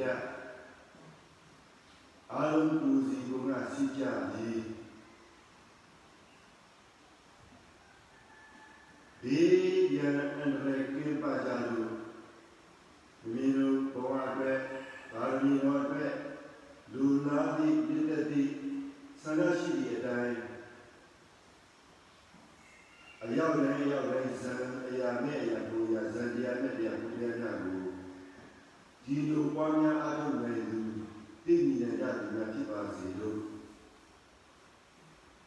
ပြတ်အာရုံပူစီကုန်ကစီကြလေဘေးရန်အန္တရာယ်ကိပါကြလို့မိလိုဘဝအတွက်ဒါမီတော်အတွက်လူနာသည့်ပြည့်တတ်သည့်ဆန္ဒရှိသည့်အတိုင်းအရောက်တိုင်းရောက်တိုင်းဇံအရာနဲ့အရာ ဒီလိုပွားများအားထုတ်နိုင်သူသိမြင်ရသူများဖြစ်ပါစေလို့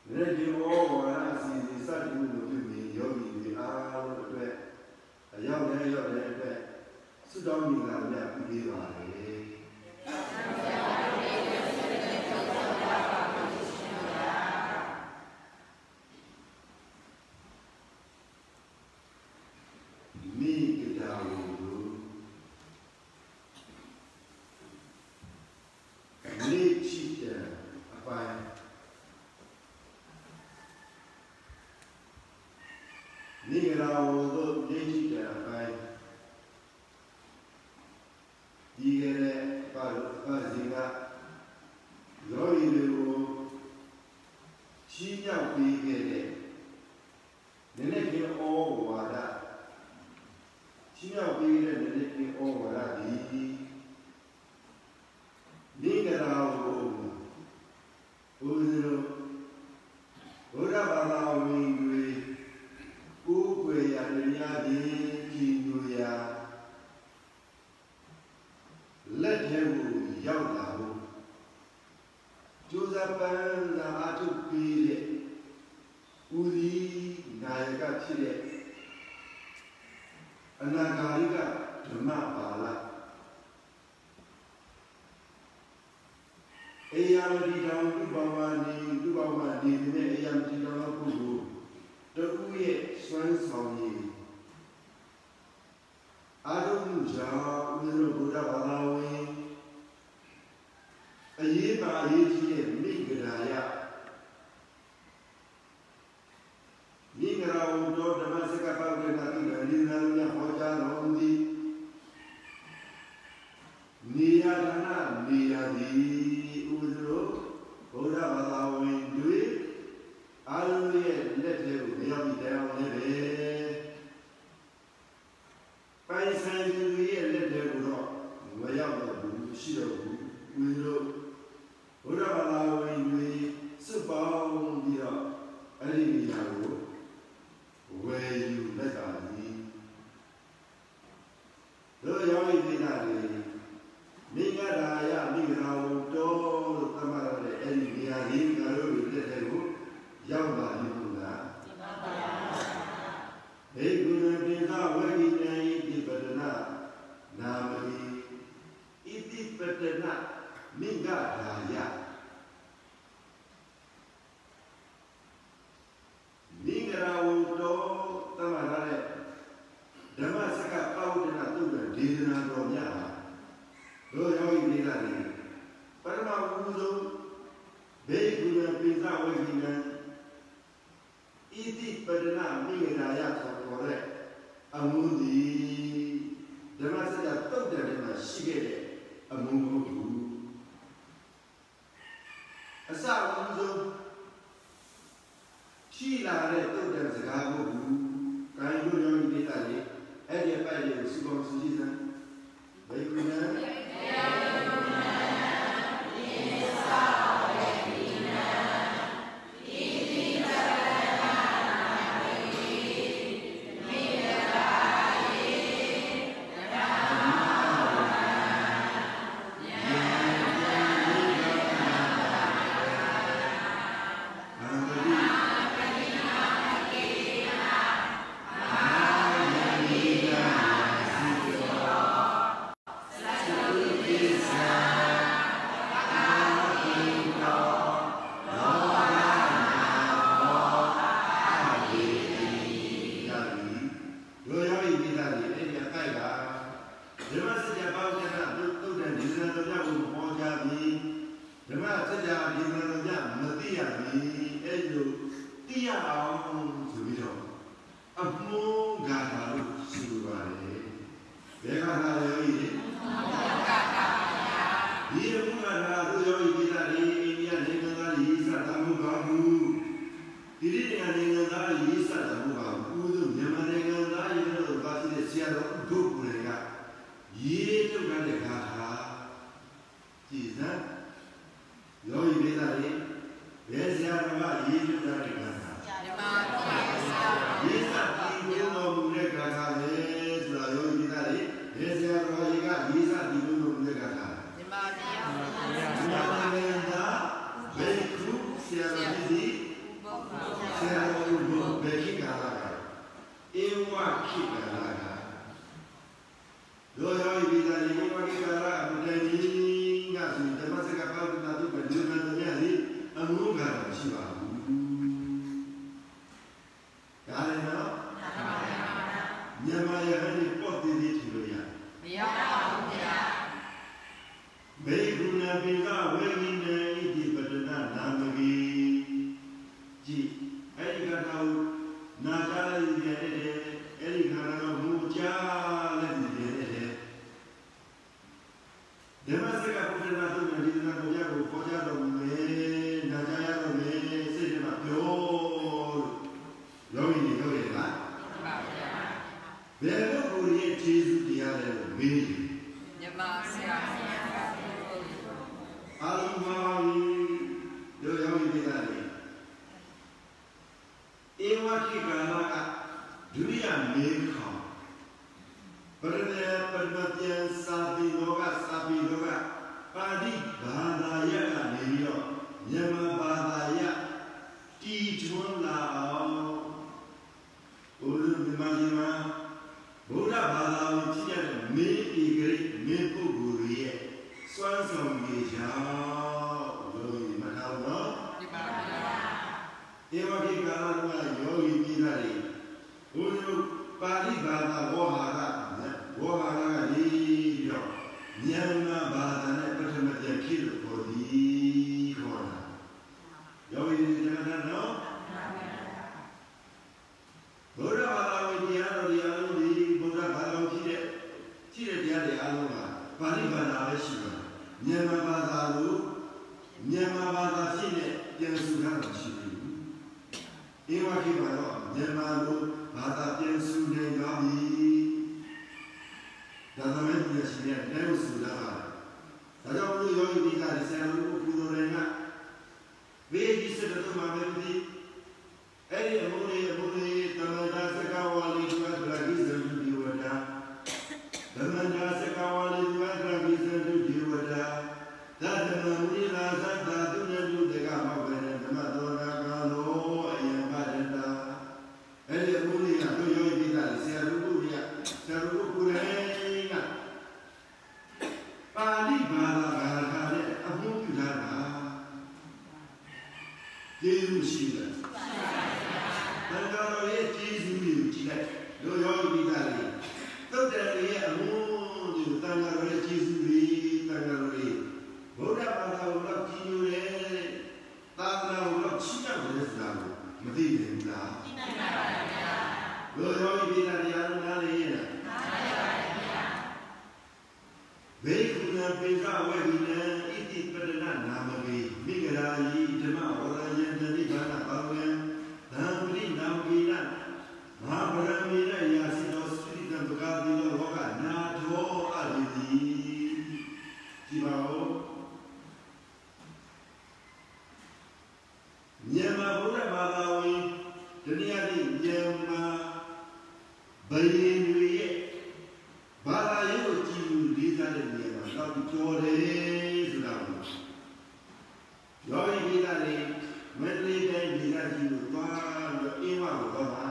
ရေဒီယိုဝါရအစီအစဉ်စတင်လို့ပြုပြီးယောဂီတွေအားလုံးအတွက်အရောက်နဲ့ရောက်တဲ့အတွက်ဆုတောင်းမြင်လာကြပြီးပါလေ ရောက်ပြီးခဲ့တဲ့နည်းနည်းချင်းဩဝါဒကြီးရောက်ပြီးတဲ့နည်းနည်းချင်းဩဝါဒဒီ မ်းသာအထုတ်ပြီးတဲ့ဦးစီးနာယကဖြစ်တဲ့အနာဂါရိကဓမ္မပါဠိအေယမတိတောင်သူဘာဝနေသူဘာဝနေနဲ့အေယမတိတောင်ပုဂ္ဂိုလ်တကူရဲ့စွမ်းဆောင်ရည်အာရုံကြောင့်ဦးဇင်းတို့ဘုရားဘာသာဝင်အရေးပါအရေးကြီး အဲ့ဒီကထာကိုနာကြားလိုက်ရတဲ့အဲ့ဒီခန္ဓာကမူကြားလိုက်ရတဲ့ဓမ္မစကပုဒ်နာတုန်ဒီနာကိုရကိုပေါ်ကြတော့မယ်နာကြားရတော့မယ်စိတ်ထဲမှာပြောလို့ယောဂီတွေပြောရလားဘယ်လိုကိုယ်ရဲ့ခြေစုတရားလဲလို့မေးတယ် မြမဆရာဆရာ အာလုမာဝီတို့ယောဂီတွေသားတွေဧဝတိကာလကဒုတိယမေခေါပရမေ ပရမတေသာတိလောကသာပိလောကပါဠိဘာသာရကနေပြီးတော့မြန်မာဘာသာရတီထွန်းလာအောင်ဘုရားမြမကြီးမှာဘုရားဘာသာဝင်ဖြစ်တဲ့မေဧကရိမေပုဂ္ဂိုလ်ရဲ့စွမ်းဆောင်ရည်ကြောင့်လို့မနာတော့ဒီပါဗျာဧဝတိကာလကယောဂီပြည်သားတွေဘုရားပါဠိဘာသာဝေါဟာရဝေါဟာရကဒီပြီးတော့ မြန်မာဘာသာနဲ့ပထမပြန်ဖြစ်လို့ခေါ်သည်ခေါ်တာယောဂီတွေကြားတော့ဘုရားဘာသာဝင်တရားတော်တွေအားလုံးဒီဘုရားဘာသာဖြစ်တဲ့ဖြစ်တဲ့တရားတွေအားလုံးကပါဠိဘာသာပဲရှိပါတယ်မြန်မာဘာသာလို့မြန်မာဘာသာဖြစ်တဲ့ပြန်စုထားတာရှိတယ်ဧဝတိဘာတော့မြန်မာလိုဘာသာပြန်စုနေကြပြီဒါသမီးပြည်ရှိတဲ့တဲုစုလာတာဒါကြောင့်ဘု ရား တို့ယောဂီတွေကတရားတော်နားလေရဲ့လားနားရပါဗျာဘေကုဏပိကဝေဒီနံဣတိပတနာနာမဝေမိဂရာယီ ဘယင်တွေရဲ့ဘာသာရေးကိုကြည်လို့လေးစားတဲ့နေရာမှာတော့ကြော်တယ်ဆိုတာကိုယောဂီကြီးကလည်းမတ္တိတဲ့ဒီကကြီးကိုသွားပြီးအင်းဝကိုတော့မှာ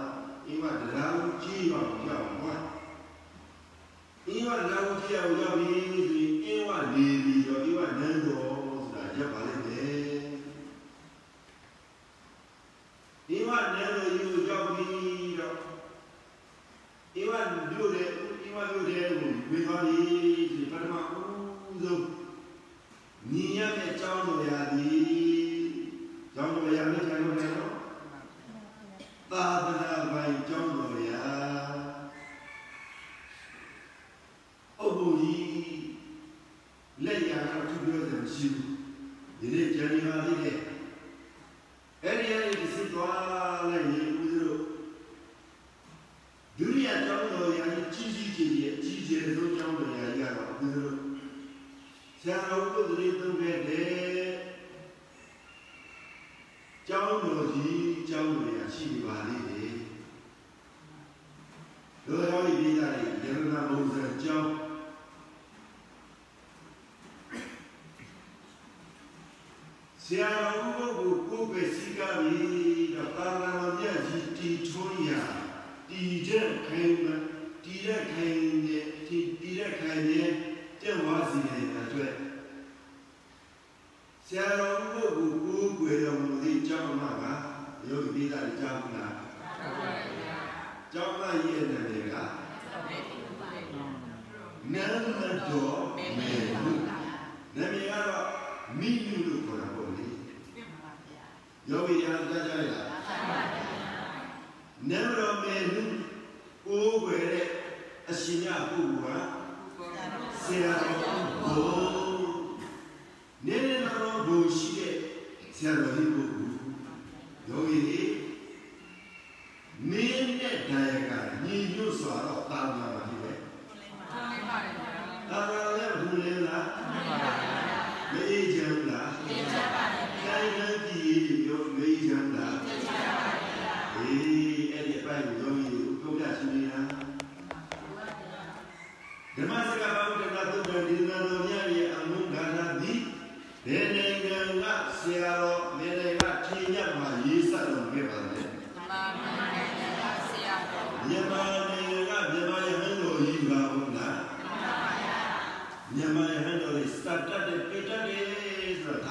အင်းဝတရားကိုကြည့်အောင်ကြောက်မှာအင်းဝတရားကိုကြည့်အောင်ရောက်ပြီးဆိုရင်အင်းဝနေပြီးတော့အင်းဝနန်းတော်ဆိုတာရပ်ပါလိမ့်မယ်အင်းဝနန်းတော်ကြီးကိုရောက်ပြီးတော့ ဧဝမြို့တဲ့ဧဝမြို့တဲ့ကိုဝေသွားပြီဒီပထမဦးဆုံးညီရ တဲ့အကြောင်းတော်ရာသည်ကျောင်းတော်ရာနဲ့ထိုင်လို့လည်းတော့သာသနာပိုင်ကျောင်းတော်ရာအုပ်ဘူးကြီးလက်ရတော့သူပြောတယ်မရှိဘူးဒီနေ့ဂျန်နီပါသေးတယ်အဲ့ဒီအဲ့ဒီစစ်သွားလိုက်ရင်ဦးဇင်းတို့ ဒုတိယကျောင်းတော်ရာကြီးကြီးကြီးကြီးအကြီးကျယ်ဆုံးကျောင်းတော်ရာကြီးကတော့ဘုရားဆရာတော်ဘုရားသုံးခဲ့တဲ့ကျောင်းတော်ကြီးကျောင်းတော်ရာရှိပါလိမ့်မယ်။ တို့ရောဒီပြည်သားတွေယရနာဘုရားကျောင်းဆရာတော်ဘုရားကိုကိုယ်ပဲစီကားပြီးတော့တာလာမမြတ်ကြီးတီထွန်းရာတည်တဲ့ခိုင်မှာတည်တဲ့ခိုင်ရဲ့တည်တည်တဲ့ခိုင်ရဲ့တက်ဝါစီတဲ့အတွက်ဆရာတော်ဘုရားကိုကိုးကွယ်တော်မူသည့်ကျောင်းမှာကယောဂီပိသားကျောင်းလားဟုတ်ပါဗျာ ကျောင်းမရဲ့နာမည်ကဟုတ်ပါဗျာနန္ဒတော်မေဟုနာမမိညုလို့ခေါ်တာပေါ့လေယောဂီများကြားကြရလားနမတော်မေနုကိုးွယ်တဲ့အရှင်မြတ်ပုဂ္ဂိုလ်ကဆရာတော်ဘုနေနေတော်ဘုရှိတဲ့ဆရာတော်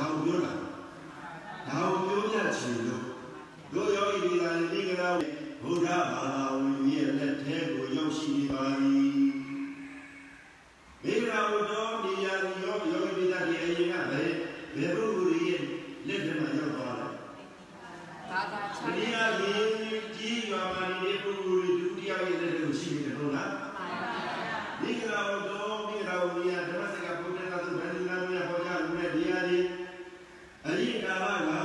ဒါကိုပြောတာဒါကိုပြောပြချင်လို့တို့ယောဂီဒီလာနေကြတာဘုရားဘာသာဝင်ရဲ့လက်ထဲကိုရောက်ရှိနေပါပြီမိဂရာဘုတော်ဒီယာယောယောဂီဒီလာဒီအရင်ကပဲဘယ်ပုဂ္ဂိုလ်ရဲ့လက်ထဲမှာရောက်သွားတယ်။ဒီဟာကြီးကြီးရွာမှာနေတဲ့ပုဂ္ဂိုလ်တွေဒုတိယရဲ့လက်ထဲကိုရှိနေတယ်ဟုတ်လား။မိဂရာဘုတော်မိဂရာဘုရားဓမ္မစကားဘုရားသူဗန္ဒီနာမြတ်ဟောကြားလို့တဲ့ဒီဟာကြီး အရင်ကာလက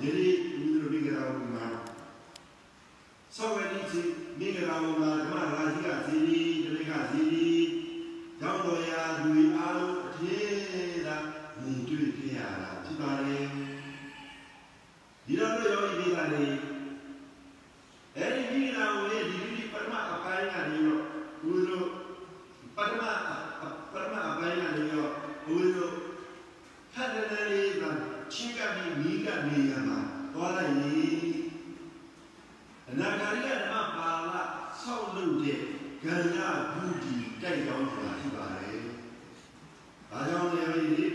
धेरै उनीहरू निगेर आउनु सबै निम्ति निगेर आउनु လုပ်တဲ့ကံရဘူးဒီတိုက်ကြောင်းဆိုတာရှိပါတယ်။ဒါကြောင့်လည်းဒီ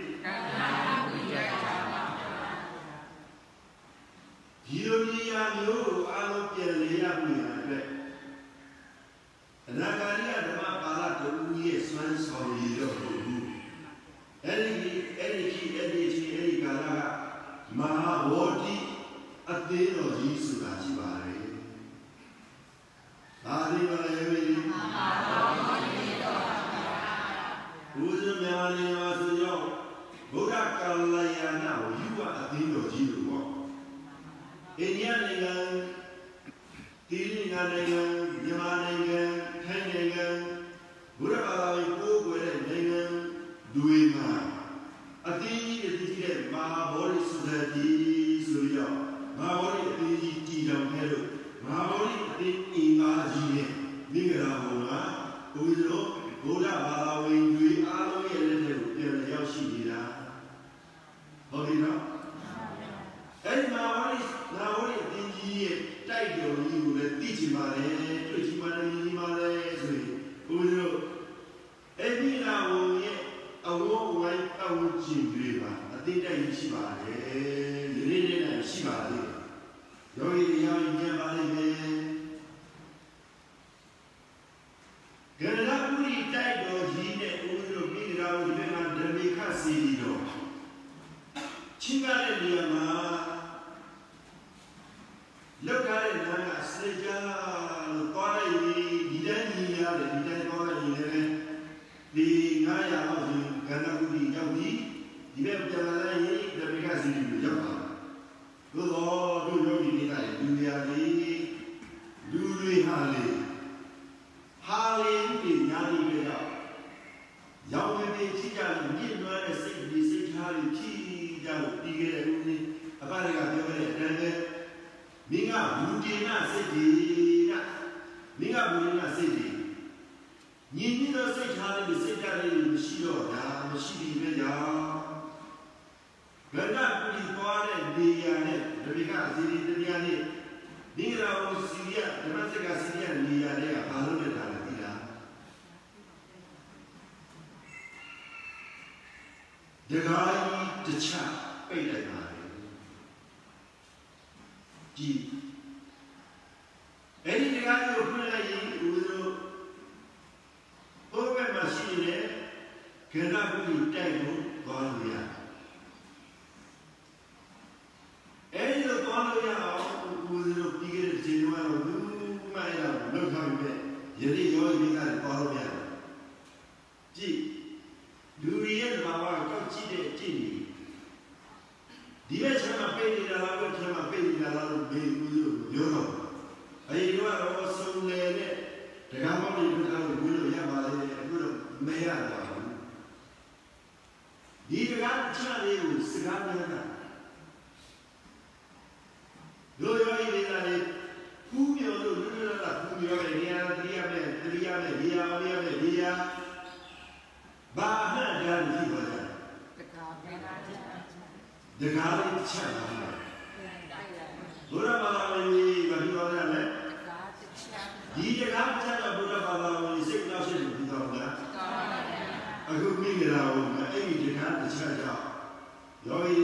ဒီလိုနေရာမျိုးကိုအားလုံးပြန်လေရမှုရအတွက်အနာဂါရိကဓမ္မပါဠိတူရဲ့စွမ်းဆောင်ရည်တော့ဘူး။အဲ့ဒီအဲ့ဒီကြီးအဲ့ဒီကြီးအဲ့ဒီကာလကမဟာဝေါတိအသေးတော်ကြီးဆိုတာရှိပါတယ်။ဒါဒီမလည်းပဲဘုရားမြတ်နေပါဆိုရောဘုရား ကလယာနာကိုယူဝအသေးတော်ကြီးလို့ပေါ့။အိန္ဒိယနိုင်ငံတိရိနာနိုင်ငံမြန်မာနိုင်ငံထိုင်းနိုင်ငံဘုရားဘာသာရေးကိုးကွယ်တဲ့နိုင်ငံတွေမှာအသေးကြီးအသေးကြီးတဲ့မဟာဗောဓိစုသတိဆိုရောမဟာဗောဓိအသေးကြီးတည်တော်ခဲ့လို့မဟာဗောဓိအသေးအင်္ဂါကြီးနဲ့မိဂရာဘုံကဘုရားဘုရားဘာသာဝင်တွေအားလုံးရဲ့လက်ထဲကိုပြန်လည်ရောက်ရှိနေတာဟုတ်ပြီနော် အဲ့ဒီမဟာဗောဓိနာဝရိအသေးကြီးရဲ့တိုက်တော်ကြီးကိုလည်းသိချင်ပါတယ်တွေ့ချင်ပါတယ်မြင်ချင်ပါတယ်ဆိုရင်ဘုရားအဲ့ဒီနာဝရဲ့အဝိုးဝိုင်းအဝကျင်တွေပါအသေးတိုက်ရှိပါတယ်ဒီနေ့နေ့နဲ့ရှိပါသေးတယ်ယောဂီတရားဉာဏ်ပါလိမ့်မယ်ဂရဏပုရိတိုက်တော်ကြီးနဲ့ဦးဇင်းမိဂရာဝဒီမှာဓမေခစီဒီတော်ချင်းကားတဲ့နေရာမှာလောက်ကားတဲ့နာကစေကြလို့သွားလိုက်ဒီတန်းကြီးရတယ်ဒီတန်းသွားလိုက်ရင်လည်းဒီ900လောက်ဆိုကန္နကုတိရောက်ပြီ ဒီဘက်ပြန်လာရင်ဓမေခစီဒီကိုရောက်ပါသို့တော့တို့ယောဂီတွေကလည်းလူရလေးလူတွေဟာလေဟာလေဒီညာဒီပဲတော့ရောင်ဝင်နေချိကြလို့မြင့်လွှဲတဲ့စိတ်ဒီစိတ်ထားတွေဖြီးကြလို့ပြီးခဲ့တဲ့ဦးလေးအပရကပြောခဲ့တဲ့အတိုင်းပဲမင်းကဘူဒီနာစိတ်ဒီကမင်းကဘူဒီနာစိတ်ဒီညီညီသောစိတ်ထားလေးစိတ်ဓာတ်လေးမရှိတော့ဒါမရှိဒီပဲကြောင့်ဘယ်ကပြည်သွားတဲ့နေရာနဲ့ဗေကစီရီတရားနဲ့ဒီကရာကိုစီရီယာ ဓမ္မစကစီရီယာနေရာတွေကဘာလို့လဲတာလဲဒီလားဒဂါကြီးတခြားပိတ်လိုက်ပါလေကြည်အဲ့ဒီဒဂါကြီးကိုဖွင့်လိုက်ရင်ဦးဇိုဘုရားမှာရှိနေတဲ့ခေတ္တပုရိတိုက်ကိုသွားလို့ရတယ် အဲ့ဒီလိုသွားလို့ရအောင်ကိုယ်တို့ပြီးခဲ့တဲ့ချိန်တုန်းကတော့ဘူးမှရအောင်လောက်ထားပြီပဲယနေ့ရောဒီကလည်းသွားလို့ရတယ် ကြည့်လူတွေရဲ့ဘာဝကောက်ကြည့်တဲ့ကြည့်နေဒီဘက်ချက်မှာပြေးနေတာလားဘက်ချက်မှာပြေးနေတာလားလို့မေးဘူးလို့ပြောတော့အဲဒီကတော့ဆုံးလေနဲ့တက္ကမလေးတို့ကတော့ဘုလို့ရပါလေအခုတော့မရပါဘူးဒီတက္ကချလေးကိုစကားပြောတာတို့ရောဤဒေသလေးဖူးမြော်လို့လွတ်လွတ်လပ်ဖူးမြော်တဲ့နေရာတရားမဲ့တရားမဲ့နေရာနေရာမဲ့နေရာ ဘာမှန်ကြလို့ရှိပါလားတခါပြန်လာတယ်ဒီကားလေးချက်ပါလားဘုရားဘာသာဝင်ကြီးဘာပြောရလဲတခါတစ်ချက်ဒီတကားချက်တော့ဘုရားဘာသာဝင်ကြီးစိတ်နောက်ရှိလို့ပြီးတော့လားကောင်းပါဗျာအခုမိကြတာဟုတ်မအဲ့ဒီတကားတစ်ချက်ကြောင့်ယောဂီ